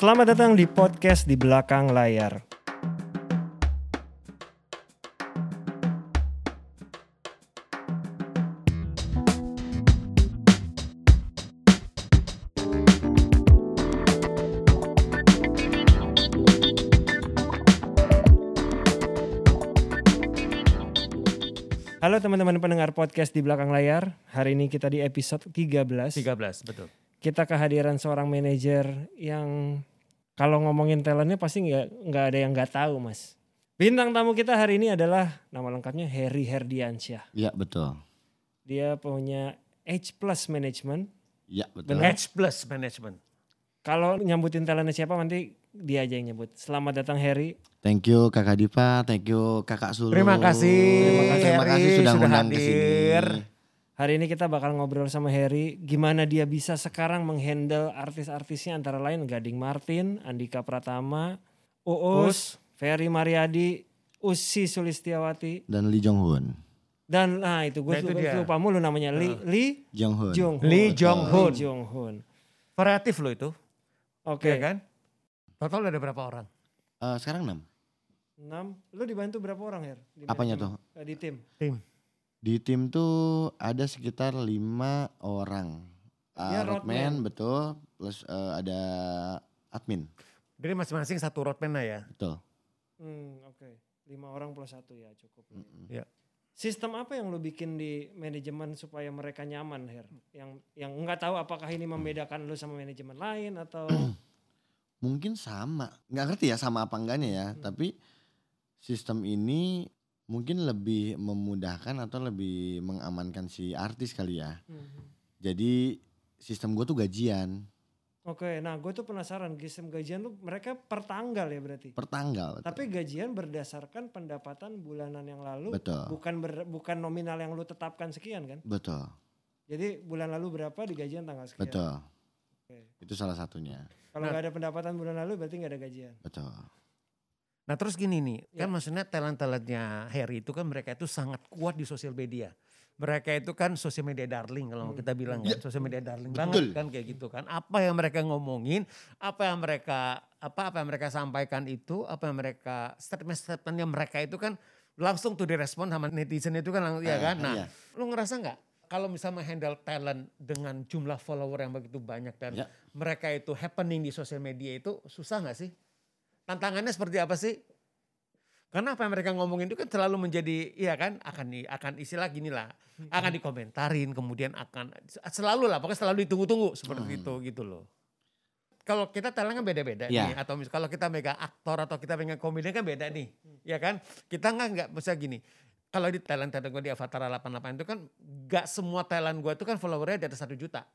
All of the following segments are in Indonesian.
Selamat datang di podcast di belakang layar. Halo teman-teman pendengar podcast di belakang layar. Hari ini kita di episode 13. 13, betul. Kita kehadiran seorang manajer yang kalau ngomongin talentnya pasti nggak nggak ada yang nggak tahu mas. Bintang tamu kita hari ini adalah nama lengkapnya Harry Herdiansyah. Iya betul. Dia punya H Plus Management. Iya betul. H plus management. Kalau nyambutin talentnya siapa nanti dia aja yang nyebut. Selamat datang Harry. Thank you Kakak Dipa, thank you Kakak Sulu. Terima kasih. Terima kasih, terima kasih sudah sudah hadir. sini. Hari ini kita bakal ngobrol sama Harry gimana dia bisa sekarang menghandle artis-artisnya antara lain Gading Martin, Andika Pratama, Uus, Ferry Mariadi, Usi Sulistiawati Dan Lee Jong Hoon. dan nah itu gue Nah, itu lupa, lupa mulu namanya Lee Lee Jong Hoon. Jong Hoon. Lee Jong Hoon. Lee Jong Hoon. Variatif loh itu, Oke. ya kan? Total ada berapa orang? Eh, sekarang 6. 6. Lu dibantu berapa orang, Her? Di Apanya manajemen? Eh, Di tim. Tim. Di tim tuh ada sekitar 5 orang. Uh, Ya, roadman betul, plus eh, ada admin. Jadi masing-masing satu roadman lah ya. Betul. Hmm, oke. Lima orang plus satu ya cukup. Mm-mm. Ya. Sistem apa yang lu bikin di manajemen supaya mereka nyaman, Her? Yang yang nggak tahu apakah ini membedakan lu sama manajemen lain atau Mungkin sama, nggak ngerti ya sama apa enggaknya ya. Hmm. Tapi sistem ini mungkin lebih memudahkan atau lebih mengamankan si artis kali ya. Mhm. Jadi sistem gue tuh gajian Oke, nah gue tuh penasaran sistem gajian lu mereka per tanggal ya berarti. per tanggal. betul. Tapi gajian berdasarkan pendapatan bulanan yang lalu, betul, bukan ber- bukan nominal yang lu tetapkan sekian kan? betul, Jadi bulan lalu berapa di gajian tanggal sekian. betul. Oke. Itu salah satunya. Kalau Nah. nggak ada pendapatan bulan lalu berarti nggak ada gajian. Betul. Nah terus gini nih, Ya. kan maksudnya talent-talentnya Harry itu kan mereka itu sangat kuat di sosial media. Mereka itu kan sosial media darling kalau mau Hmm. kita bilang kan, sosial media darling betul. banget kan kayak gitu kan. Apa yang mereka ngomongin, apa yang mereka apa apa yang mereka sampaikan itu, apa yang mereka statement-statementnya mereka itu kan langsung tuh direspon sama netizen itu kan langsung ya Eh, kan. Nah, iya. lu ngerasa nggak kalau misalnya handle talent dengan jumlah follower yang begitu banyak dan Ya. mereka itu happening di sosial media itu susah nggak sih? Tantangannya seperti apa sih? Karena apa yang mereka ngomongin itu kan selalu menjadi, iya kan, akan di, akan istilah gini lah, akan dikomentarin, kemudian akan selalu lah, pokoknya selalu ditunggu-tunggu seperti Hmm. itu gitu loh. Kalau kita talent kan beda-beda Iya. nih, atau mis- kalau kita megang aktor atau kita megang komedian kan beda nih, ya kan? Kita nggak nggak bisa gini. Kalau di talent talent gue di Avatar 88 itu kan nggak semua talent gue itu kan followernya di atas satu juta.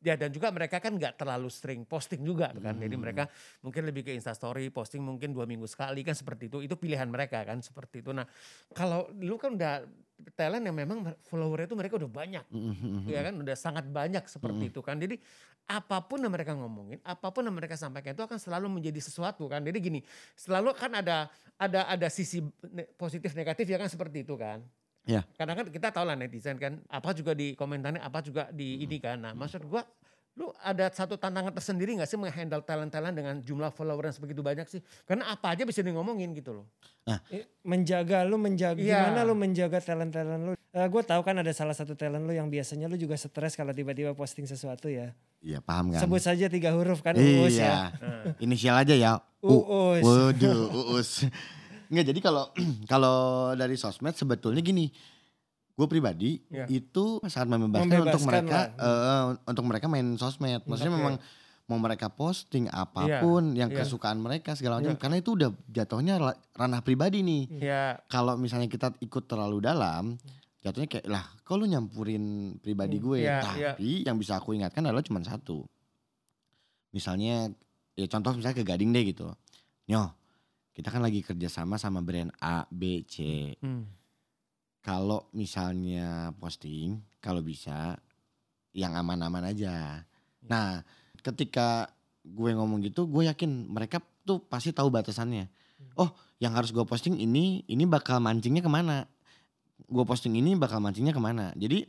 Ya dan juga mereka kan nggak terlalu sering posting juga kan. Jadi Hmm. mereka mungkin lebih ke instastory, posting mungkin dua minggu sekali kan seperti itu. Itu pilihan mereka kan seperti itu. Nah kalau lu kan udah talent yang memang followernya itu mereka udah banyak. Mhm. Ya kan udah sangat banyak seperti Mm. itu kan. Jadi apa pun yang mereka ngomongin, apa pun yang mereka sampaikan itu akan selalu menjadi sesuatu kan. Jadi gini, selalu kan ada ada ada sisi positif negatif ya kan seperti itu kan. Ya. Karena kan kita tahu lah netizen kan, apa juga di komentarnya, apa juga di ini kan. Nah maksud gua, lu ada satu tantangan tersendiri gak sih menghandle talent-talent dengan jumlah follower yang sebegitu banyak sih? Karena apa aja bisa di ngomongin gitu loh. Eh, Menjaga lu menjaga Iya. gimana lu menjaga talent talent lu. gue tahu kan ada salah satu talent lu yang biasanya lu juga stres kalau tiba-tiba posting sesuatu ya. Iya paham kan? Sebut saja tiga huruf kan Uus ya. iya. Inisial aja ya. Uus. Waduh, uus. Enggak jadi kalau kalau dari sosmed sebetulnya gini. Gue pribadi Iya. itu sangat membebaskan, untuk Membebaskan mereka lah. eh, untuk mereka main sosmed. Maksudnya Oke. memang mau mereka posting apa pun yang iya. kesukaan mereka segala macam Iya. karena itu udah jatuhnya ranah pribadi nih. Ya Kalau misalnya kita ikut terlalu dalam jatuhnya kayak lah kok lu nyampurin pribadi Hmm, gue iya, tapi yang bisa aku ingatkan adalah cuma satu misalnya ya contoh misalnya ke Gading deh gitu nyoh kita kan lagi kerjasama sama brand A B C. Hmm. kalau misalnya posting kalau bisa yang aman-aman aja. Nah ketika gue ngomong gitu gue yakin mereka tuh pasti tahu batasannya. Oh yang harus gue posting ini ini bakal mancingnya ke mana? Gue posting ini bakal mancingnya ke mana? Jadi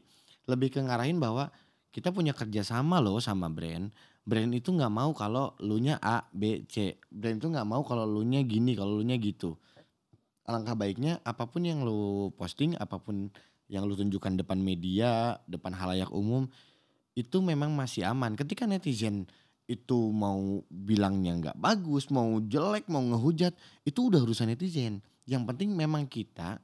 lebih ke ngarahin bahwa kita punya kerjasama loh sama brand brand itu nggak mau kalau lu nya A, B, C. Brand itu nggak mau kalau lu nya gini, kalau lu nya gitu. Alangkah baiknya apa pun yang lu posting, apa pun yang lu tunjukkan depan media, depan halayak umum itu memang masih aman. Ketika netizen itu mau bilangnya nggak bagus, mau jelek, mau ngehujat, itu udah urusan netizen. Yang penting memang kita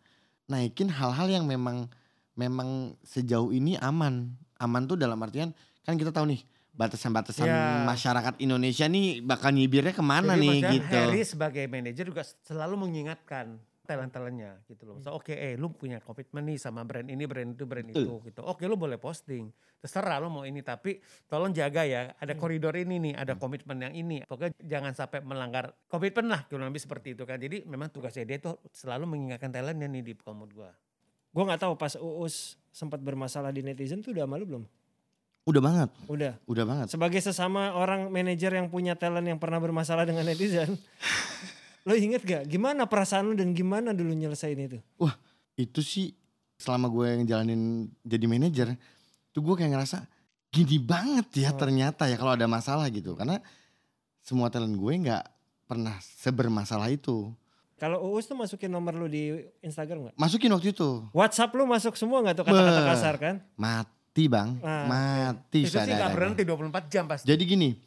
naikin hal-hal yang memang memang sejauh ini aman. Aman tuh dalam artian kan kita tahu nih batasan-batasan Ya. masyarakat Indonesia nih bakal nyibirnya ke mana Jadi nih gitu. Harry sebagai manajer juga selalu mengingatkan talent-talentnya gitu loh. So, oke eh lu punya komitmen nih sama brand ini, brand itu, brand itu gitu. Oke lu boleh posting. Terserah lu mau ini tapi tolong jaga ya. Ada koridor ini nih, ada komitmen yang ini. Pokoknya jangan sampai melanggar komitmen lah kurang lebih seperti itu kan. Jadi memang tugasnya dia tuh selalu mengingatkan talentnya nih di komod gua. Gue nggak tahu pas Uus sempat bermasalah di netizen tuh udah malu belum? Udah banget, Udah. udah banget. Sebagai sesama orang manajer yang punya talent yang pernah bermasalah dengan netizen, lo inget gak gimana perasaan lo dan gimana dulu nyelesain itu? Wah itu sih selama gue yang jalanin jadi manajer tuh gue kayak ngerasa gini banget ya Oh. ternyata ya kalau ada masalah gitu karena semua talent gue nggak pernah sebermasalah itu Kalau Uus tuh masukin nomor lo di Instagram nggak? masukin waktu itu WhatsApp lo masuk semua nggak tuh kata-kata kasar kan? Mati bang Ah, mati Itu sih gak berhenti 24 jam pasti. jadi gini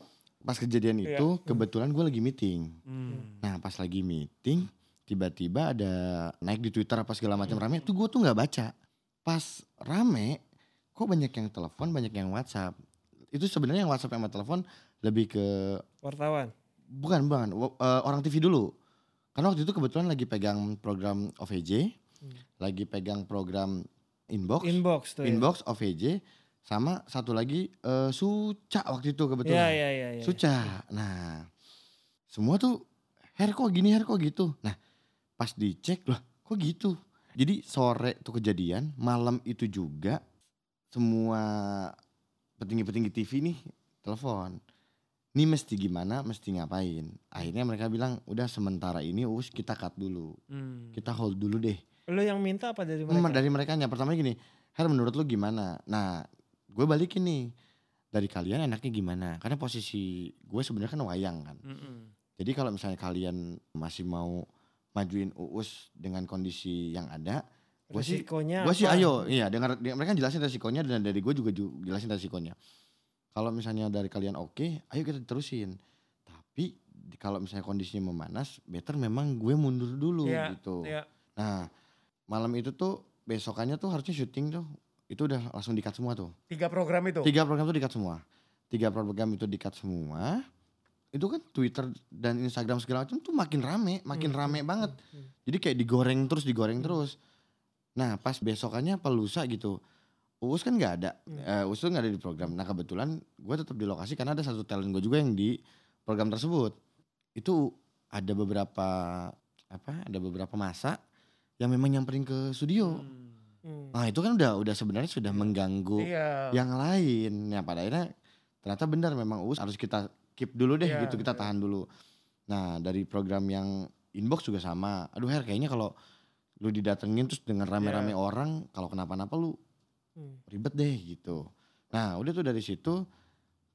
pas kejadian Iya. itu kebetulan gue lagi meeting Hmm. nah pas lagi meeting tiba-tiba ada naik di Twitter apa segala macam Hmm. rame tuh gue tuh nggak baca pas rame kok banyak yang telepon banyak yang WhatsApp itu sebenarnya yang WhatsApp sama telepon lebih ke Wartawan. bukan bukan eh, orang TV dulu karena waktu itu kebetulan lagi pegang program OVJ Hmm. lagi pegang program inbox Inbox tuh. ya. inbox OVJ sama satu lagi eh, Suca waktu itu kebetulan Iya iya iya. iya. Suca. Nah, semua tuh Her kok gini, Her kok gitu. Nah, pas dicek loh, kok gitu. Jadi sore tuh kejadian, malam itu juga semua petinggi-petinggi TV nih telepon. Ini mesti gimana, mesti ngapain. Akhirnya mereka bilang, udah sementara ini us kita cut dulu. Hmm. Kita hold dulu deh. Lo yang minta apa dari Hmm, mereka? dari mereka pertama gini, Her menurut lu gimana? Nah, gue balikin nih. Dari kalian enaknya gimana? Karena posisi gue sebenarnya kan wayang kan. Mm-mm. Jadi kalau misalnya kalian masih mau majuin Uus dengan kondisi yang ada, gue sih gue sih ayo, iya dengar mereka jelasin resikonya dan dari gue juga ju- jelasin resikonya. Kalau misalnya dari kalian oke, ayo kita terusin. Tapi kalau misalnya kondisinya memanas, better memang gue mundur dulu Iya, gitu. iya. Nah, malam itu tuh besokannya tuh harusnya syuting tuh itu udah langsung dikat semua tuh. Tiga program itu. Tiga program tuh dikat semua. Tiga program itu dikat semua. Itu kan Twitter dan Instagram segala macam tuh makin rame, makin Hmm, rame hmm, banget. hmm, Jadi kayak digoreng terus, digoreng Hmm. terus. Nah, pas besokannya pelusa gitu. Uus kan nggak ada, Hmm. Eh, Uus tuh nggak ada di program. Nah kebetulan gue tetap di lokasi karena ada satu talent gue juga yang di program tersebut. Itu ada beberapa apa? Ada beberapa masa yang memang nyamperin ke studio. Hmm. Hmm. Nah itu kan udah udah sebenarnya sudah mengganggu Iya. yang lain. Ya pada akhirnya ternyata benar memang Uus harus kita keep dulu deh Iya, gitu kita iya. tahan dulu. Nah dari program yang inbox juga sama. Aduh Her kayaknya kalau lu didatengin terus dengan rame-rame Iya. orang kalau kenapa-napa lu Hmm. ribet deh gitu. Nah udah tuh dari situ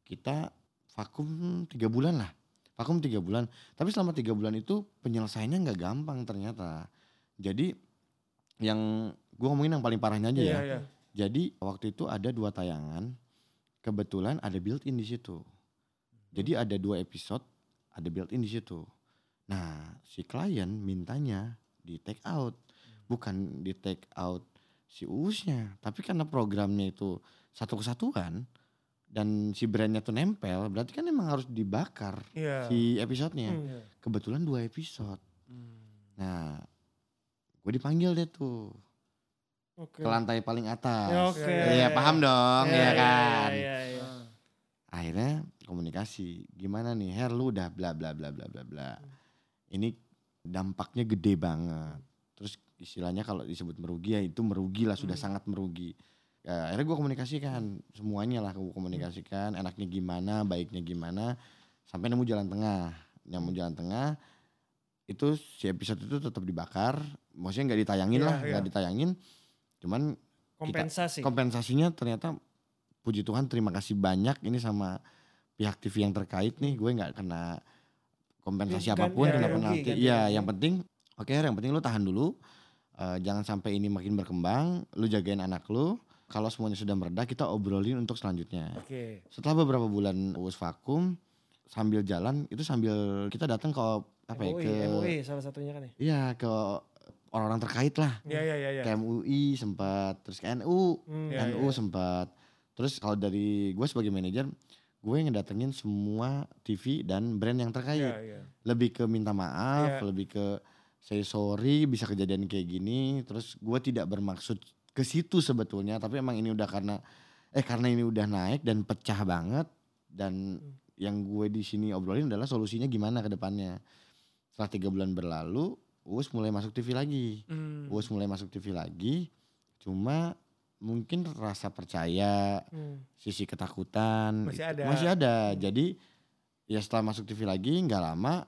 kita vakum tiga bulan lah. Vakum tiga bulan. Tapi selama tiga bulan itu penyelesaiannya nggak gampang ternyata. Jadi yang gue ngomongin yang paling parahnya aja Iya, ya. iya. Jadi waktu itu ada dua tayangan, kebetulan ada built-in di situ. Jadi ada dua episode, ada built-in di situ. Nah si klien mintanya di take out, bukan di take out si uusnya, tapi karena programnya itu satu kesatuan dan si brandnya tuh nempel, berarti kan emang harus dibakar Iya. si episodenya. Hmm. Iya. Kebetulan dua episode. Hmm. Nah, gue dipanggil deh tuh Oke. ke lantai paling atas. Ya, Oke. Iya paham dong Iya, ya iya, kan. iya, iya. Akhirnya komunikasi gimana nih Her lu udah bla bla bla bla bla bla. Ini dampaknya gede banget. Terus istilahnya kalau disebut merugi ya itu merugi lah sudah Hmm. sangat merugi. Ya, akhirnya gue komunikasikan semuanya lah gue komunikasikan enaknya gimana baiknya gimana sampai nemu jalan tengah nemu jalan tengah itu si episode itu tetap dibakar maksudnya nggak ditayangin Iya, lah iya. nggak ditayangin. Cuman Kompensasi. kompensasinya ternyata puji Tuhan terima kasih banyak ini sama pihak TV yang terkait nih. Gue nggak kena kompensasi Gan- apa pun kena penalti iya yang penting oke Her, yang penting lu tahan dulu. Eh, jangan sampai ini makin berkembang lu jagain anak lu. Kalau semuanya sudah mereda kita obrolin untuk selanjutnya. Oke. setelah beberapa bulan us vakum sambil jalan itu sambil kita datang ke apa ya MUI, ke MUI salah satunya kan ya. iya ke orang-orang terkait lah Iya iya iya. ke MUI sempat terus ke NU Hmm. Iya, NU iya. sempat terus kalau dari gue sebagai manajer gue ngedatengin semua TV dan brand yang terkait Iya iya. lebih ke minta maaf Iya. lebih ke say sorry bisa kejadian kayak gini terus gue tidak bermaksud ke situ sebetulnya tapi emang ini udah karena eh karena ini udah naik dan pecah banget dan Hmm. yang gue di sini obrolin adalah solusinya gimana ke depannya setelah tiga bulan berlalu Uus mulai masuk TV lagi Hmm. Uus mulai masuk TV lagi cuma mungkin rasa percaya Hmm. sisi ketakutan Masih itu ada. masih ada jadi ya setelah masuk TV lagi nggak lama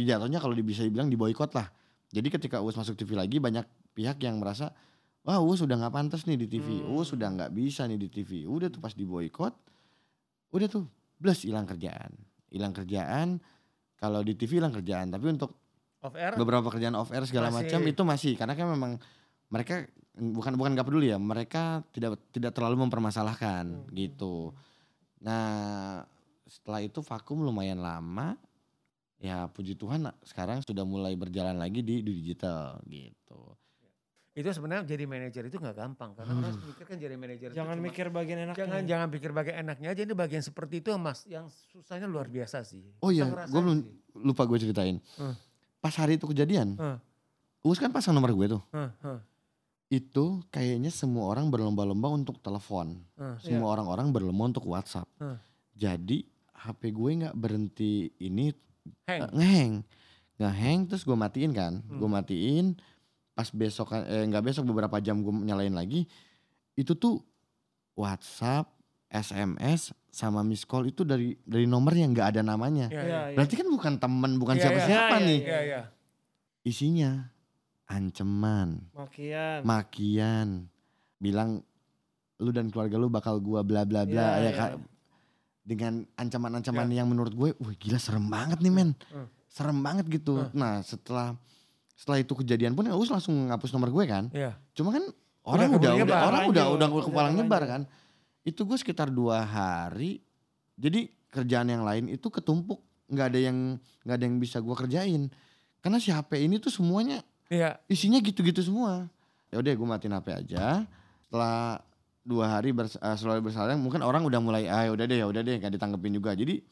jatuhnya kalau bisa dibilang diboykot lah jadi ketika Uus masuk TV lagi banyak pihak yang merasa wah Uus sudah nggak pantas nih di TV Hmm. Uus sudah nggak bisa nih di TV udah tuh pas diboykot udah tuh bless hilang kerjaan hilang kerjaan kalau di TV hilang kerjaan tapi untuk Off air. beberapa pekerjaan off air segala macam itu masih. Karena kan memang mereka bukan bukan nggak peduli ya mereka tidak tidak terlalu mempermasalahkan Hmm. gitu. Nah setelah itu vakum lumayan lama. Ya puji Tuhan sekarang sudah mulai berjalan lagi di, di digital gitu Itu sebenarnya jadi manajer itu nggak gampang karena orang mikir kan jadi manajer. itu Jangan cuma- mikir bagian enaknya. Jangan jangan pikir bagian enaknya aja ini bagian seperti itu yang mas yang susahnya luar biasa sih. oh iya gue belum lupa gue ceritain Hmm. pas hari itu kejadian Hmm. Uus kan pasang nomor gue tuh Hah, hah, itu kayaknya semua orang berlomba-lomba untuk telepon hah. semua orang-orang berlomba untuk WhatsApp. Hmm. Jadi HP gue nggak berhenti ini Heng. eh, ngeheng, ngeheng terus gue matiin kan, Hmm. gue matiin. Pas besok eh nggak besok beberapa jam gue nyalain lagi, itu tuh WhatsApp, SMS sama miss call itu dari dari nomor yang nggak ada namanya. Iya, iya. iya. Berarti kan bukan temen, bukan Iya, iya. siapa-siapa Iya, iya, nih. Iya, iya. Isinya ancaman, Makian. makian, bilang lu dan keluarga lu bakal gua bla bla bla Iya, ya iya. Kak. Dengan ancaman-ancaman yang menurut gue, wah gila serem banget nih men. Hmm. Serem banget gitu. Hmm. Nah, setelah setelah itu kejadian pun ya Us langsung ngapus nomor gue kan. Iya. Cuma kan orang udah udah, nyebar. orang udah udah udah kepala nyebar kan. Itu gue sekitar dua hari. Jadi kerjaan yang lain itu ketumpuk, nggak ada yang nggak ada yang bisa gue kerjain. Karena si HP ini tuh semuanya Iya. isinya gitu-gitu semua. Ya udah gue matiin HP aja. Setelah dua hari bers uh, selalu bersalah mungkin orang udah mulai ah ya udah deh ya udah deh gak ditanggepin juga. Jadi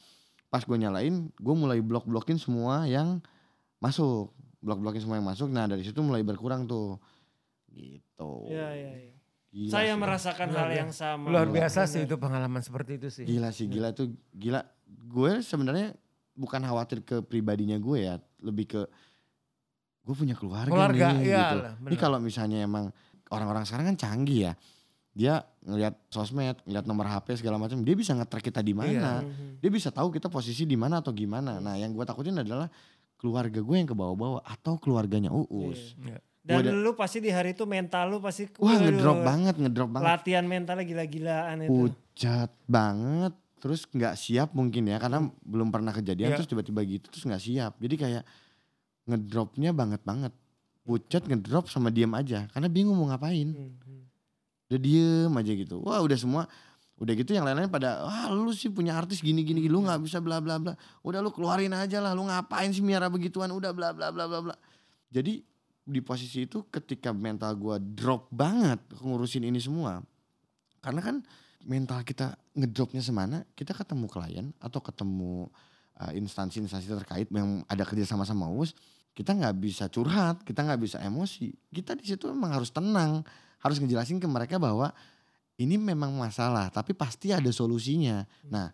pas gue nyalain gue mulai blok-blokin semua yang masuk. Blok-blokin semua yang masuk. Nah dari situ mulai berkurang tuh. Gitu. Iya, iya, iya. Gila Saya sih. merasakan Luar hal yang sama. Luar biasa sih itu pengalaman seperti itu sih. Gila sih gila tuh gila. Gue sebenarnya bukan khawatir ke pribadinya gue ya. Lebih ke gue punya keluarga, Keluarga, nih iya gitu. lah, Ini kalau misalnya emang orang-orang sekarang kan canggih ya. Dia ngelihat sosmed, ngelihat nomor HP segala macam, dia bisa nge-track kita di mana. Mhm. Dia bisa tahu kita posisi di mana atau gimana. Nah, yang gue takutin adalah keluarga gue yang ke bawah-bawah atau keluarganya Uus. Iya. Dan Gua lu pasti di hari itu mental lu pasti Wah, waduh, ngedrop banget, ngedrop banget. Latihan mentalnya gila-gilaan itu. Pucat banget. Terus nggak siap mungkin ya karena belum pernah kejadian Iya. terus tiba-tiba gitu terus nggak siap. Jadi kayak ngedropnya banget banget. Pucat ngedrop sama diem aja karena bingung mau ngapain. Mhm. udah diem aja gitu wah udah semua udah gitu yang lain-lain pada wah lu sih punya artis gini gini lu nggak bisa bla bla bla. Udah lu keluarin aja lah lu ngapain sih miara begituan? Udah bla bla bla bla bla. Jadi di posisi itu ketika mental gua drop banget ngurusin ini semua karena kan mental kita ngedropnya semana kita ketemu klien atau ketemu uh, instansi-instansi terkait yang ada kerja sama sama us kita nggak bisa curhat kita nggak bisa emosi. Kita di situ memang harus tenang harus ngejelasin ke mereka bahwa ini memang masalah tapi pasti ada solusinya nah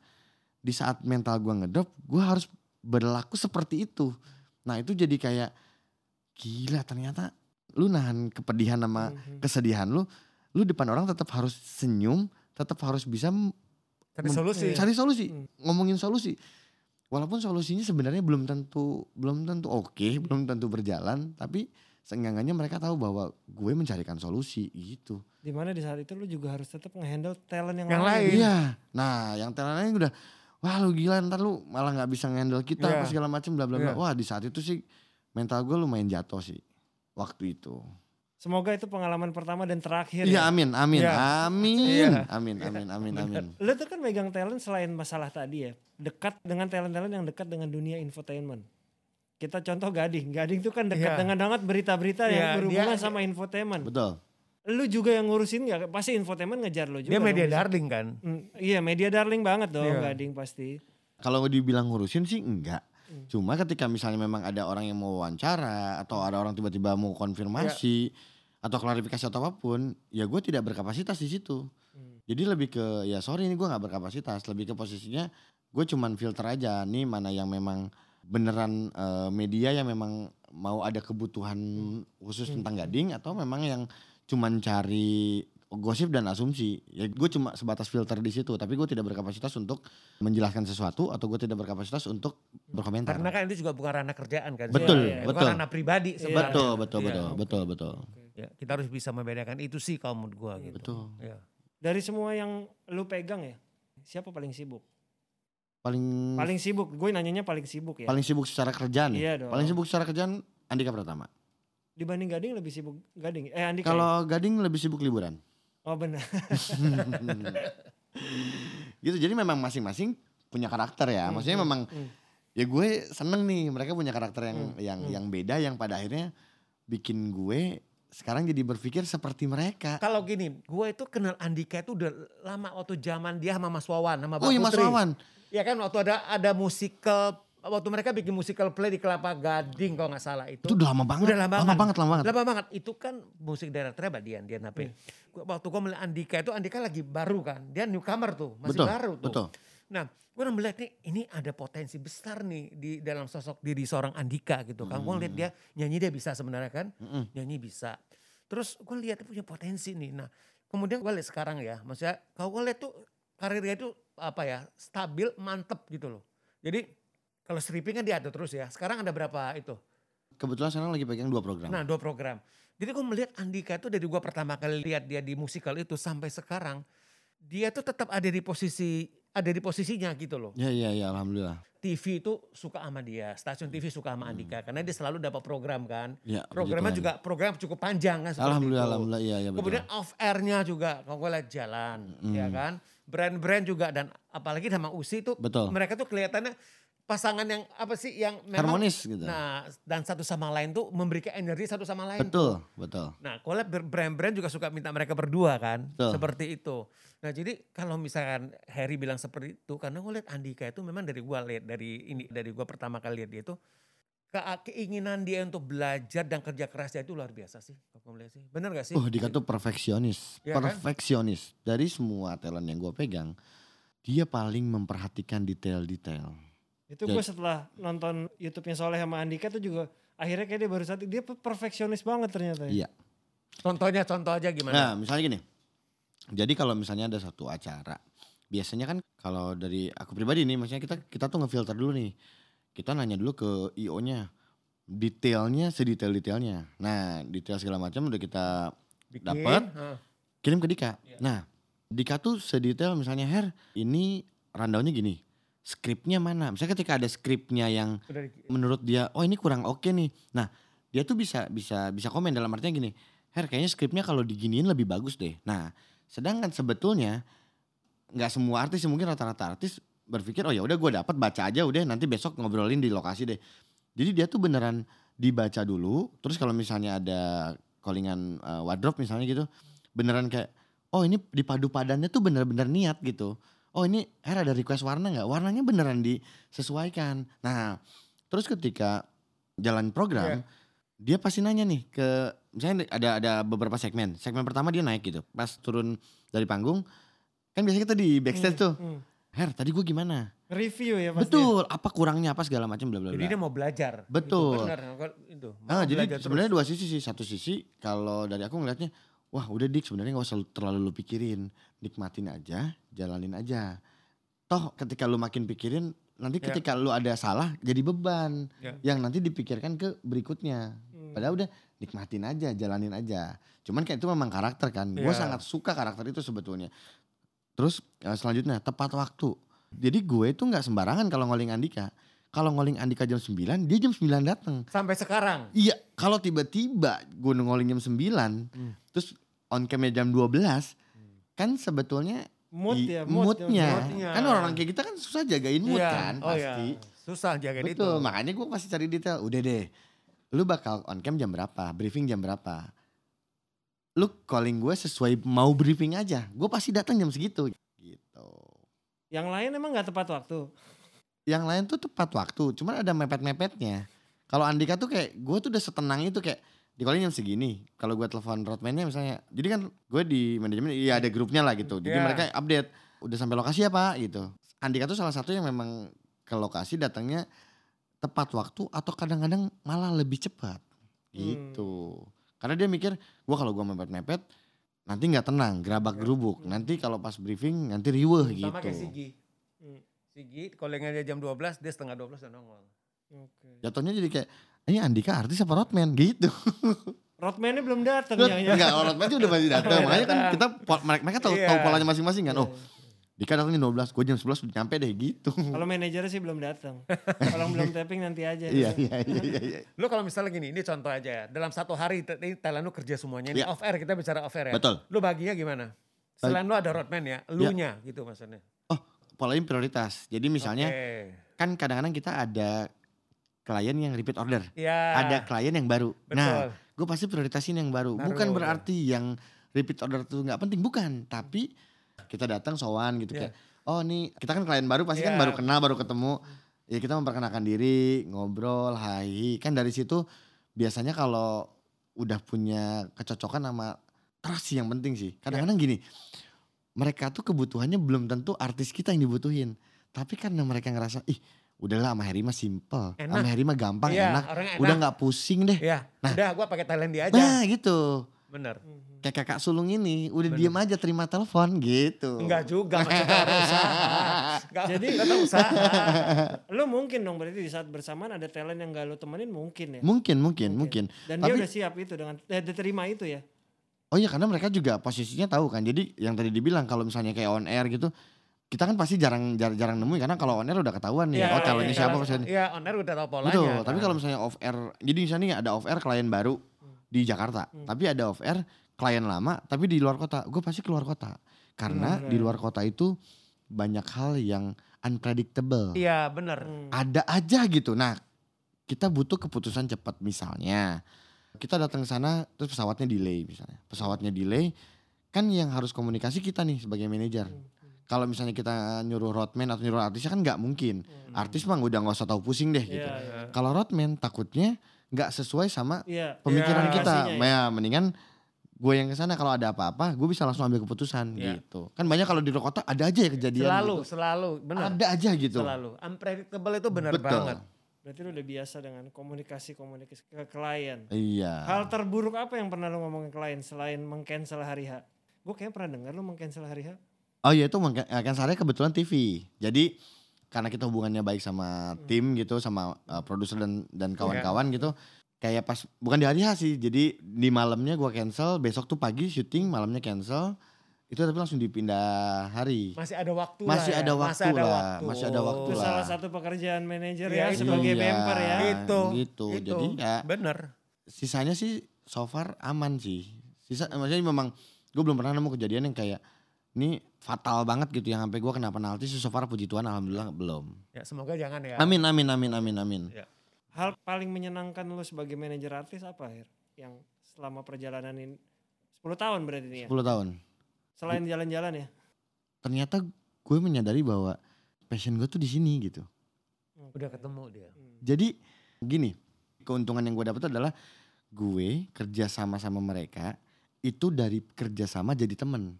di saat mental gua ngedrop gua harus berlaku seperti itu nah itu jadi kayak gila ternyata lu nahan kepedihan sama Mhm. kesedihan lu lu depan orang tetap harus senyum tetap harus bisa Cari solusi. cari solusi Hmm. ngomongin solusi walaupun solusinya sebenarnya belum tentu belum tentu oke belum tentu berjalan tapi seenggaknya mereka tahu bahwa gue mencarikan solusi gitu Di mana di saat itu lu juga harus tetap ngehandle talent yang, Yang lain. iya nah yang talent lain udah wah lu gila ntar lu malah nggak bisa ngendel kita Iya. apa segala macam bla bla bla. Iya. Wah di saat itu sih mental gue lumayan jatuh sih waktu itu. Semoga itu pengalaman pertama dan terakhir Iya ya. amin amin Iya. amin Iya. amin amin amin amin. Lu tuh kan megang talent selain masalah tadi ya. Dekat dengan talent-talent yang dekat dengan dunia infotainment. Kita contoh Gading. Gading tuh kan dekat Iya. dengan banget berita-berita Iya, yang berhubungan dia- sama infotainment. Betul. Lu juga yang ngurusin ya pasti infotainment ngejar lu juga. Dia media darling kan. Hmm, iya media darling banget dong Iya. Gading pasti. Kalau dibilang ngurusin sih enggak. Hmm. Cuma ketika misalnya memang ada orang yang mau wawancara atau ada orang tiba-tiba mau konfirmasi atau klarifikasi atau apa pun, ya gue tidak berkapasitas di situ. Hmm. Jadi lebih ke ya sorry ini gue nggak berkapasitas, lebih ke posisinya gue cuman filter aja nih mana yang memang beneran eh, media yang memang mau ada kebutuhan khusus Hmm. tentang gading atau memang yang cuman cari gosip dan asumsi. Ya gue cuma sebatas filter di situ, tapi gue tidak berkapasitas untuk menjelaskan sesuatu atau gue tidak berkapasitas untuk berkomentar. Karena kan itu juga bukan ranah kerjaan kan. Betul, iya. Bukan betul. ranah pribadi sebenarnya. betul, betul, Iya. betul, betul, betul. Ya, kita harus bisa membedakan itu sih kalau menurut gua gitu. Betul. Ya. Dari semua yang lu pegang ya, siapa paling sibuk? Paling Paling sibuk, gue nanyanya paling sibuk ya. paling sibuk secara kerjaan nih. Iya dong. Paling sibuk secara kerjaan Andika Pratama. Dibanding Gading lebih sibuk Gading. Eh Andika. ya? Kalau Gading lebih sibuk liburan. Oh benar. gitu. Jadi memang masing-masing punya karakter ya. Hmm, Maksudnya hmm, memang hmm. ya gue seneng nih mereka punya karakter yang Hmm, yang hmm. yang beda yang pada akhirnya bikin gue sekarang jadi berpikir seperti mereka. Kalau gini, gua itu kenal Andika itu udah lama waktu zaman dia sama Mas Wawan sama Mbak Oh iya Mas. Wawan. Iya kan waktu ada ada musical waktu mereka bikin musical play di Kelapa Gading kalau nggak salah itu. Itu udah lama banget. Udah lama lama banget. banget, lama banget. Lama banget. Itu kan musik direkturnya Mbak Dian, Dian HP. Gua- Waktu gua melihat Andika itu Andika lagi baru kan. Dia newcomer tuh, masih betul, baru tuh. betul. Nah, gue melihat nih ini ada potensi besar nih di dalam sosok diri seorang Andika gitu kan. Gue lihat dia nyanyi dia bisa sebenarnya kan, Mm-mm. nyanyi bisa. Terus gue lihat dia punya potensi nih. Nah, kemudian gue lihat sekarang ya, maksudnya kalau gue lihat tuh karirnya itu apa ya stabil, mantep gitu loh. Jadi kalau stripping kan dia ada terus ya. Sekarang ada berapa itu? Kebetulan sekarang lagi pegang dua program. Nah dua program. Jadi gue melihat Andika itu dari gue pertama kali lihat dia di musikal itu sampai sekarang, dia tuh tetap ada di posisi ada di posisinya gitu loh. Ya iya iya alhamdulillah. TV itu suka sama dia, stasiun TV suka sama Andika karena dia selalu dapat program kan. Ya, Programnya juga program cukup panjang kan Alhamdulillah itu. alhamdulillah iya iya betul. Kemudian off airnya juga kalau gue lihat jalan, Mm. ya kan. Brand-brand juga dan apalagi sama Usi tuh Betul. mereka tuh kelihatannya pasangan yang apa sih yang memang Harmonis gitu. Nah, dan satu sama lain tuh memberikan energi satu sama lain. betul, betul. Nah, collab ber- brand-brand juga suka minta mereka berdua kan, Betul. seperti itu. Nah, jadi kalau misalkan Harry bilang seperti itu, karena gue lihat Andika itu memang dari gua lihat dari ini dari gua pertama kali lihat dia itu ke- keinginan dia untuk belajar dan kerja kerasnya itu luar biasa sih. Kalau gua melihat sih, bener gak sih? Oh Dika tuh perfeksionis, kan? perfeksionis. Dari semua talent yang gue pegang, dia paling memperhatikan detail-detail. Itu Ya. gue setelah nonton YouTube-nya Soleh sama Andika tuh juga akhirnya kayak dia baru satu dia perfeksionis banget ternyata. ya. Iya. Contohnya contoh aja gimana? Nah misalnya gini, jadi kalau misalnya ada satu acara, biasanya kan kalau dari aku pribadi nih, maksudnya kita kita tuh ngefilter dulu nih, kita nanya dulu ke IO-nya, detailnya sedetail-detailnya. Nah detail segala macam udah kita dapat. kirim ke Dika. Iya. Nah, Dika tuh sedetail misalnya Her, ini rundownnya gini. Skripnya mana? Misalnya ketika ada skripnya yang Udah menurut dia, oh ini kurang oke nih. Nah, dia tuh bisa bisa bisa komen dalam artinya gini, Her kayaknya skripnya kalau diginiin lebih bagus deh. Nah, sedangkan sebetulnya nggak semua artis, mungkin rata-rata artis berpikir, oh ya udah gue dapat baca aja udah nanti besok ngobrolin di lokasi deh. Jadi dia tuh beneran dibaca dulu, terus kalau misalnya ada callingan uh, wardrobe misalnya gitu, beneran kayak, oh ini dipadu padannya tuh bener-bener niat gitu. Oh ini Her ada request warna nggak? Warnanya beneran disesuaikan. Nah, terus ketika jalan program, Iya. dia pasti nanya nih ke misalnya ada ada beberapa segmen. Segmen pertama dia naik gitu. Pas turun dari panggung, kan biasanya kita di backstage tuh, Hmm. Her tadi gue gimana? Review ya pasti. Betul, apa kurangnya apa segala macam bla bla Jadi bla. dia mau belajar. Betul. Gitu, benar. Kalau Itu. Ah, jadi sebenarnya dua sisi sih. Satu sisi kalau dari aku ngelihatnya, wah udah dik sebenarnya nggak usah terlalu lu pikirin, nikmatin aja, jalanin aja. Toh ketika lu makin pikirin, nanti Ya. ketika lu ada salah jadi beban Ya. yang nanti dipikirkan ke berikutnya. Hmm. Padahal udah nikmatin aja, jalanin aja. Cuman kayak itu memang karakter kan. Gue Ya. sangat suka karakter itu sebetulnya. Terus eh, selanjutnya tepat waktu. Jadi gue itu nggak sembarangan kalau ngoling Andika. Kalau ngoling Andika jam 9, dia jam 9 datang. Sampai sekarang. Iya, kalau tiba-tiba gue ngoling jam 9, Hmm. terus on camnya jam 12, kan sebetulnya Mood ya, mood. moodnya. Moodnya. Kan orang kayak kita kan susah jagain mood Iya. kan oh pasti. iya. Susah jagain itu. Betul, makanya gue pasti cari detail. Udah deh, lu bakal on cam jam berapa, briefing jam berapa. Lu calling gue sesuai mau briefing aja. Gue pasti datang jam segitu. Yang lain emang nggak tepat waktu. Yang lain tuh tepat waktu, cuman ada mepet-mepetnya. Kalau Andika tuh kayak, gue tuh udah setenang itu kayak, di calling jam segini. Kalau gue telepon roadman-nya misalnya, jadi kan gue di manajemen, iya ada grupnya lah gitu. Jadi Iya. mereka update, udah sampai lokasi ya pak gitu. Andika tuh salah satu yang memang ke lokasi datangnya tepat waktu atau kadang-kadang malah lebih cepat gitu. Karena dia mikir, gue kalau gue mepet-mepet, nanti nggak tenang, gerabak gerubuk. Nanti kalau pas briefing, nanti riweh gitu. Sama kayak Sigi. Hmm. Sigi, callingan dia jam 12, dia setengah 12 udah nongol. Oke. Jatuhnya jadi kayak, ini Andika artis apa roadman gitu. Roadman-nya belum datang jangan-jangan. enggak roadman itu udah pasti datang. Makanya kan kita mereka, mereka tahu Iya. tahu polanya masing-masing kan. Oh, Dika datang jam 12, gue jam 11 udah nyampe deh gitu. Kalau manajernya sih belum datang. Kalau belum tapping nanti aja. iya, iya, iya, iya, iya. Lu kalau misalnya gini, ini contoh aja ya. Dalam satu hari ini Thailand lu kerja semuanya. Ini Iya. off air, kita bicara off air ya. Betul. Lu baginya gimana? Selain lu ada roadman ya, lu nya gitu maksudnya. Oh, polanya prioritas. Jadi misalnya Oke. kan kadang-kadang kita ada klien yang repeat order. Ya. Ada klien yang baru. Betul. Nah, gue pasti prioritasin yang baru. Baru, bukan ya. berarti yang repeat order itu nggak penting, bukan. Tapi kita datang sowan gitu Iya. kayak, oh nih kita kan klien baru pasti kan Iya. baru kenal, baru ketemu. Ya kita memperkenalkan diri, ngobrol, hai. Kan dari situ biasanya kalau udah punya kecocokan sama trust sih yang penting sih. Kadang-kadang gini, mereka tuh kebutuhannya belum tentu artis kita yang dibutuhin. Tapi karena mereka ngerasa, ih udahlah sama Harry mah simple. Enak. Sama Harry mah gampang, Iya, enak. enak. Udah nggak pusing deh. Ya, Nah. udah gua pakai Thailand dia aja. Nah gitu. Bener. Mhm. Kayak kakak sulung ini udah Bener. diem aja terima telepon gitu. Enggak juga maksudnya usaha. Enggak, Jadi- tetap usaha. Lu mungkin dong berarti di saat bersamaan ada talent yang gak lu temenin mungkin ya. Mungkin, mungkin, mungkin. Dan dia Tapi- udah siap itu dengan eh, diterima itu ya. Oh iya karena mereka juga posisinya tahu kan. Jadi yang tadi dibilang kalau misalnya kayak on air gitu. Kita kan pasti jarang jarang, jarang nemuin karena kalau on air udah ketahuan nih. Iya, oh talentnya iya, siapa maksudnya. Iya, on air udah tahu polanya. Betul, kan. tapi kalau misalnya off air. Jadi misalnya ada off air klien baru di Jakarta. Hmm. Tapi ada off air klien lama tapi di luar kota. Gue pasti keluar kota. Karena Hmm. di luar kota itu banyak hal yang unpredictable. Iya, bener. Hmm. ada aja gitu. Nah, kita butuh keputusan cepat misalnya. Kita datang ke sana terus pesawatnya delay misalnya. Pesawatnya delay kan yang harus komunikasi kita nih sebagai manajer. Hmm. Kalau misalnya kita nyuruh roadman atau nyuruh artisnya kan nggak mungkin. Hmm. Artis mah udah nggak usah tahu pusing deh gitu. Iya, iya. Kalau roadman takutnya nggak sesuai sama Iya. pemikiran Iya, kita. pastinya Ya, mendingan gue yang ke sana kalau ada apa-apa gue bisa langsung ambil keputusan Iya. gitu. Kan banyak kalau di luar kota ada aja ya kejadian Selalu, gitu. selalu, bener. Ada aja gitu. Selalu. Unpredictable itu Betul. banget. Berarti lu udah biasa dengan komunikasi-komunikasi ke klien. Iya. Hal terburuk apa yang pernah lu ngomong ke klien selain mengcancel hari H? Gue kayaknya pernah dengar lu mengcancel hari H. Oh iya itu kan saya kebetulan TV. Jadi karena kita hubungannya baik sama tim gitu sama uh, produser dan dan kawan-kawan gitu. Kayak pas bukan di hari H sih. Jadi di malamnya gua cancel, besok tuh pagi syuting, malamnya cancel. Itu tapi langsung dipindah hari. Masih ada waktu Masih lah ya. ada waktu Masih ada lah, waktu. masih ada waktu Itu lah. salah satu pekerjaan manajer Iya, ya itu. sebagai Iya. bemper ya. Itu. Gitu. itu. Jadi ya Bener. sisanya sih so far aman sih. Sisa maksudnya memang gue belum pernah nemu kejadian yang kayak ini fatal banget gitu yang sampai gue kena penalti so far puji Tuhan alhamdulillah belum. Ya, semoga jangan ya. Amin amin amin amin amin. Hal paling menyenangkan lu sebagai manajer artis apa Her? Yang selama perjalanan ini 10 tahun berarti ini ya. 10 tahun. Selain jalan-jalan ya. Ternyata gue menyadari bahwa passion gue tuh di sini gitu. Udah ketemu dia. Hmm. Jadi gini, keuntungan yang gue dapet adalah gue kerja sama sama mereka itu dari kerja sama jadi temen.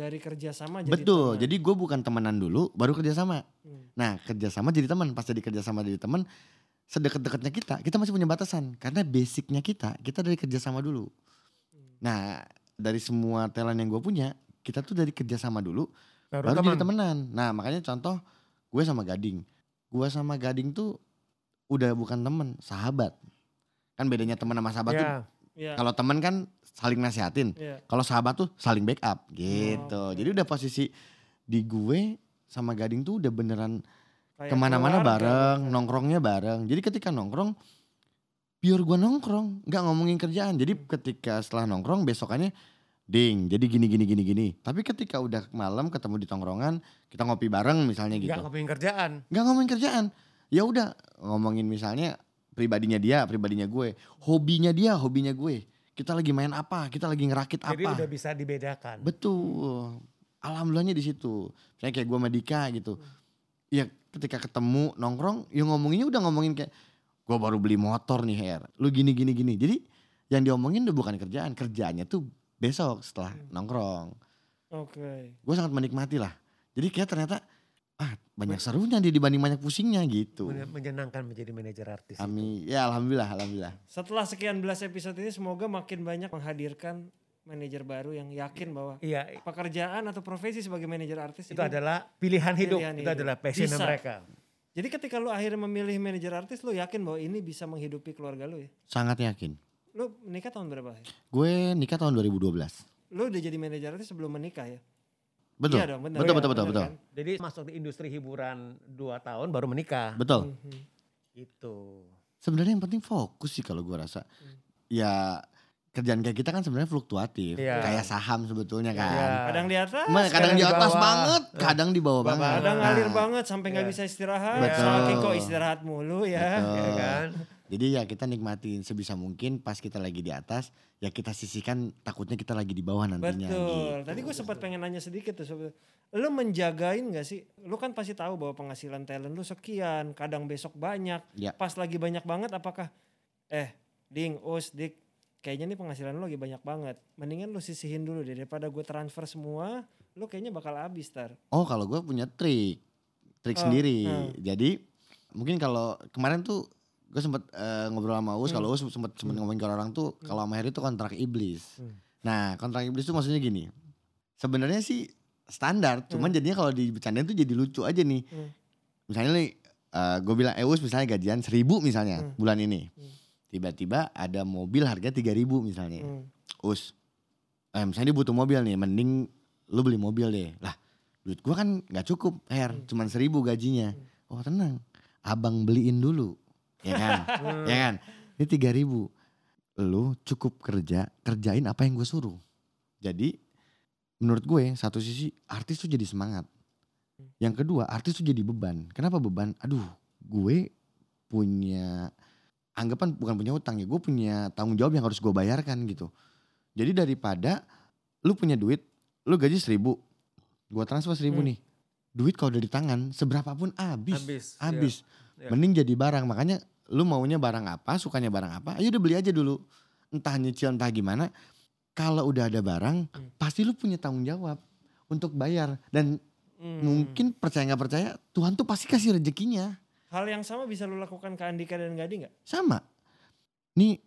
Dari kerja sama jadi Betul. teman. Jadi gue bukan temenan dulu, baru kerja sama. Hmm. Nah kerja sama jadi teman. Pas jadi kerja sama jadi teman, sedekat-dekatnya kita, kita masih punya batasan. Karena basicnya kita, kita dari kerja sama dulu. Hmm. Nah dari semua talent yang gue punya, kita tuh dari kerja sama dulu, Baru, baru teman. jadi temenan. Nah makanya contoh gue sama Gading. Gue sama Gading tuh udah bukan temen, sahabat. Kan bedanya teman sama sahabat tuh. Ya. Iya. Kalau temen kan saling nasihatin. Iya. Kalau sahabat tuh saling backup gitu. Oh. Jadi udah posisi di gue sama Gading tuh udah beneran Kayak ke mana-mana keluarga, bareng, bukan? nongkrongnya bareng. Jadi ketika nongkrong, pure gua nongkrong, nggak ngomongin kerjaan. Jadi ketika setelah nongkrong besokannya, ding, jadi gini gini gini gini. Tapi ketika udah malam ketemu di tongkrongan, kita ngopi bareng misalnya gitu. Nggak ngomongin kerjaan. Nggak ngomongin kerjaan. Ya udah ngomongin misalnya pribadinya dia, pribadinya gue, hobinya dia, hobinya gue. Kita lagi main apa? Kita lagi ngerakit Jadi apa? udah bisa dibedakan. Betul. Alhamdulillahnya di situ. Misalnya kayak gue sama Dika gitu. Ya ketika ketemu nongkrong, ya ngomonginnya udah ngomongin kayak gue baru beli motor nih Her. Lu gini gini gini. Jadi yang diomongin udah bukan kerjaan, kerjaannya tuh besok setelah nongkrong. Oke. Gue sangat menikmati lah. Jadi kayak ternyata ah banyak serunya dia dibanding banyak pusingnya gitu. Men- Menyenangkan menjadi manajer artis. itu. Amin. Ya alhamdulillah, alhamdulillah. Setelah sekian belas episode ini semoga makin banyak menghadirkan manajer baru yang yakin bahwa Iya, pekerjaan atau profesi sebagai manajer artis itu ini- adalah pilihan hidup. Pilihan itu hidup. adalah passion Bisa. mereka. Jadi ketika lu akhirnya memilih manajer artis lu yakin bahwa ini bisa menghidupi keluarga lu ya? Sangat yakin. Lu nikah tahun berapa? Gue nikah tahun 2012. Lu udah jadi manajer artis sebelum menikah ya? Betul. Iya dong, bener. betul, Iya, betul, betul, bener betul. kan? Jadi masuk di industri hiburan dua tahun baru menikah. Betul. Mhm. Itu. Sebenarnya yang penting fokus sih kalau gue rasa. Ya kerjaan kayak kita kan sebenarnya fluktuatif. Iya. Kayak saham sebetulnya kan. Iya. Kadang di atas, kadang, kadang di atas bawah. banget, kadang di bawah banget. kadang Nah, ngalir banget sampai nggak Iya. bisa istirahat. Betul. Saking kok istirahat mulu ya. Betul. Ya kan? Jadi ya kita nikmatin sebisa mungkin pas kita lagi di atas, ya kita sisihkan takutnya kita lagi di bawah nantinya. Betul. gitu. Tadi gue sempat pengen nanya sedikit tuh. sobat. Lu menjagain gak sih? Lu kan pasti tahu bahwa penghasilan talent lu sekian, kadang besok banyak. Ya. Pas lagi banyak banget apakah eh ding, us, dik, kayaknya nih penghasilan lu lagi banyak banget. Mendingan lu sisihin dulu deh daripada gue transfer semua, lu kayaknya bakal habis tar. Oh kalau gue punya trik, trik Oh, sendiri. hmm. Jadi mungkin kalau kemarin tuh gue sempet eh, ngobrol sama Us, Hmm. kalau Us sempet, sempet ngomongin ke orang tuh kalau sama Heri itu kontrak iblis. Hmm. Nah kontrak iblis tuh maksudnya gini, sebenarnya sih standar, cuman jadinya kalau dibicarain tuh jadi lucu aja nih. Hmm. Misalnya nih, gue bilang, eh Us misalnya gajian seribu misalnya Hmm. bulan ini. Hmm. Tiba-tiba ada mobil harga tiga ribu misalnya. Hmm. Us, eh, misalnya dia butuh mobil nih, mending lu beli mobil deh. Lah, duit gua kan nggak cukup, Her, Hmm. cuman seribu gajinya. Oh tenang, abang beliin dulu, ya kan, ya kan. Ini tiga ribu, lu cukup kerja, kerjain apa yang gue suruh. Jadi, menurut gue satu sisi artis tuh jadi semangat. Yang kedua, artis tuh jadi beban. Kenapa beban? Aduh, gue punya anggapan bukan punya utang ya, gue punya tanggung jawab yang harus gue bayarkan gitu. Jadi daripada lu punya duit, lu gaji seribu, gue transfer seribu Hmm. nih. Duit kalau udah di tangan, seberapa pun habis, Habis. habis. Iya. Mending jadi barang, makanya lu maunya barang apa, sukanya barang apa, ayo udah beli aja dulu. Entah nyicil, entah gimana. Kalau udah ada barang, Hmm. pasti lu punya tanggung jawab untuk bayar. Dan Hmm. mungkin percaya nggak percaya, Tuhan tuh pasti kasih rezekinya. Hal yang sama bisa lu lakukan ke Andika dan Gading gak? Sama. Nih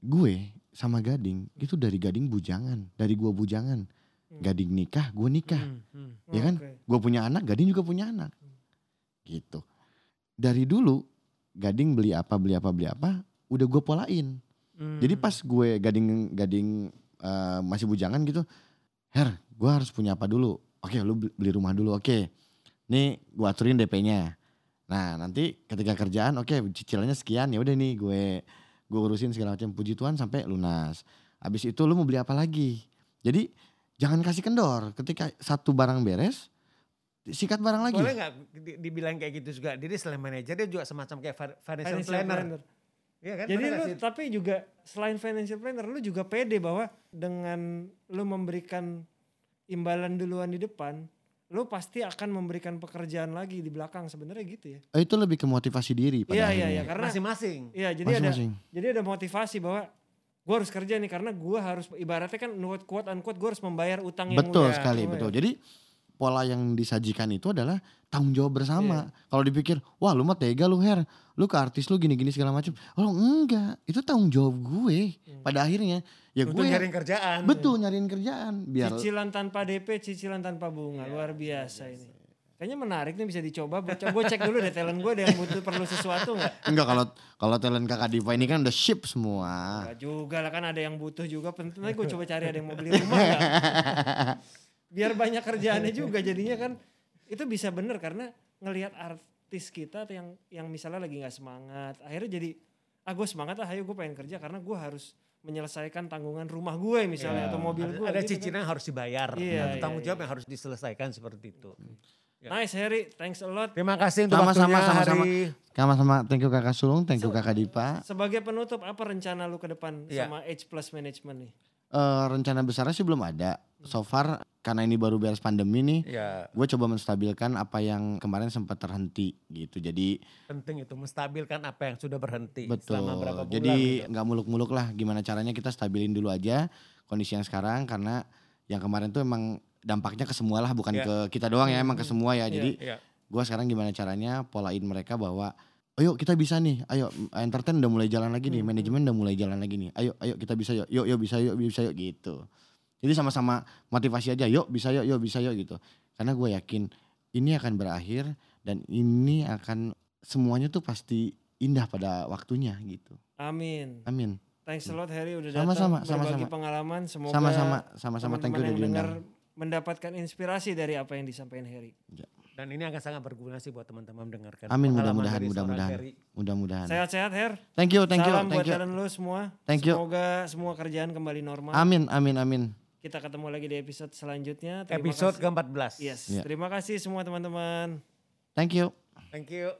gue sama Gading itu dari Gading bujangan, dari gua bujangan. Hmm. Gading nikah, gue nikah. Hmm, hmm. Ya kan? Oke. Gue punya anak, Gading juga punya anak. Gitu. Dari dulu Gading beli apa, beli apa, beli apa, udah gue polain. Hmm. Jadi pas gue Gading Gading eh, masih bujangan gitu, Her, gue harus punya apa dulu? Oke, lu beli- beli rumah dulu. Oke, nih gue aturin DP-nya. Nah nanti ketika kerjaan, oke cicilannya sekian ya udah nih gue gue urusin segala macam. Puji Tuhan sampai lunas. Habis itu lu mau beli apa lagi? Jadi jangan kasih kendor. Ketika satu barang beres, sikat barang lagi. Boleh nggak di- dibilang kayak gitu juga? Jadi selain manajer dia juga semacam kayak fi- financial, Financial planner. planner. Iya kan? Jadi lu sih? tapi juga selain financial planner lu juga pede bahwa dengan lu memberikan imbalan duluan di depan, lu pasti akan memberikan pekerjaan lagi di belakang sebenarnya gitu ya. Eh, itu lebih ke motivasi diri pada Iya iya iya karena masing-masing. iya jadi ada Masing-masing. jadi ada motivasi bahwa gue harus kerja nih karena gue harus ibaratnya kan quote quote unquote gue harus membayar utang yang Betul udah- sekali, Oh, betul. ya. Jadi pola yang disajikan itu adalah tanggung jawab bersama. Kalau dipikir, wah lu mah tega lu Her, lu ke artis lu gini-gini segala macam. Oh enggak, itu tanggung jawab gue. Pada akhirnya ya Untuk gue nyariin kerjaan. betul nyariin kerjaan biar Cicilan tanpa DP, cicilan tanpa bunga, luar biasa ini. Kayaknya menarik nih bisa dicoba. Gue cek dulu deh talent gue ada yang butuh perlu sesuatu nggak? enggak kalau kalau talent kakak Diva ini kan udah ship semua. Enggak juga lah kan ada yang butuh juga. Penting gue coba cari ada yang mau beli rumah nggak? Biar banyak kerjaannya juga jadinya kan. itu bisa bener karena ngelihat artis kita tuh yang yang misalnya lagi nggak semangat akhirnya jadi ah gue semangat lah ayo gue pengen kerja karena gue harus menyelesaikan tanggungan rumah gue misalnya Ya, atau mobil ada, gue ada gitu kan. cicilan yang harus dibayar. Iya, Ada tanggung iya, jawab iya. yang harus diselesaikan seperti itu. nice Harry thanks a lot Terima kasih untuk Sama-sama, waktunya sama-sama. hari Sama-sama thank you kakak Sulung, thank you kakak Dipa. sebagai penutup apa rencana lu ke depan Iya. sama H plus management nih Eh, rencana besarnya sih belum ada. So far karena ini baru beres pandemi nih, ya gue coba menstabilkan apa yang kemarin sempat terhenti gitu. Jadi penting itu menstabilkan apa yang sudah berhenti betul. selama berapa bulan. Jadi gitu. nggak muluk-muluk lah. Gimana caranya kita stabilin dulu aja kondisi yang sekarang karena yang kemarin tuh emang dampaknya ke semua lah, bukan Ya. ke kita doang ya, emang ke semua ya. Jadi Iya. gue sekarang gimana caranya polain mereka bahwa ayo kita bisa nih ayo entertain udah mulai jalan lagi nih manajemen udah mulai jalan lagi nih. Ayo ayo kita bisa yuk yuk yuk bisa yuk bisa yuk gitu. Jadi sama-sama motivasi aja yuk bisa yuk yuk bisa yuk gitu. Karena gue yakin ini akan berakhir dan ini akan semuanya tuh pasti indah pada waktunya gitu. Amin. Amin. Thanks a lot Harry udah datang. Sama-sama, sama-sama. pengalaman. Semoga sama-sama sama-sama. Thank you udah dengar mendapatkan inspirasi dari apa yang disampaikan Harry Dan ini akan sangat berguna sih buat teman-teman mendengarkan. amin mudah-mudahan mudah-mudahan mudah-mudahan sehat-sehat Her thank you thank you salam thank buat you lu semua Thank you. semoga semua kerjaan kembali normal amin amin amin kita ketemu lagi di episode selanjutnya Terima Episode kasih. ke-14. yes Ya. terima kasih semua teman-teman thank you Thank you.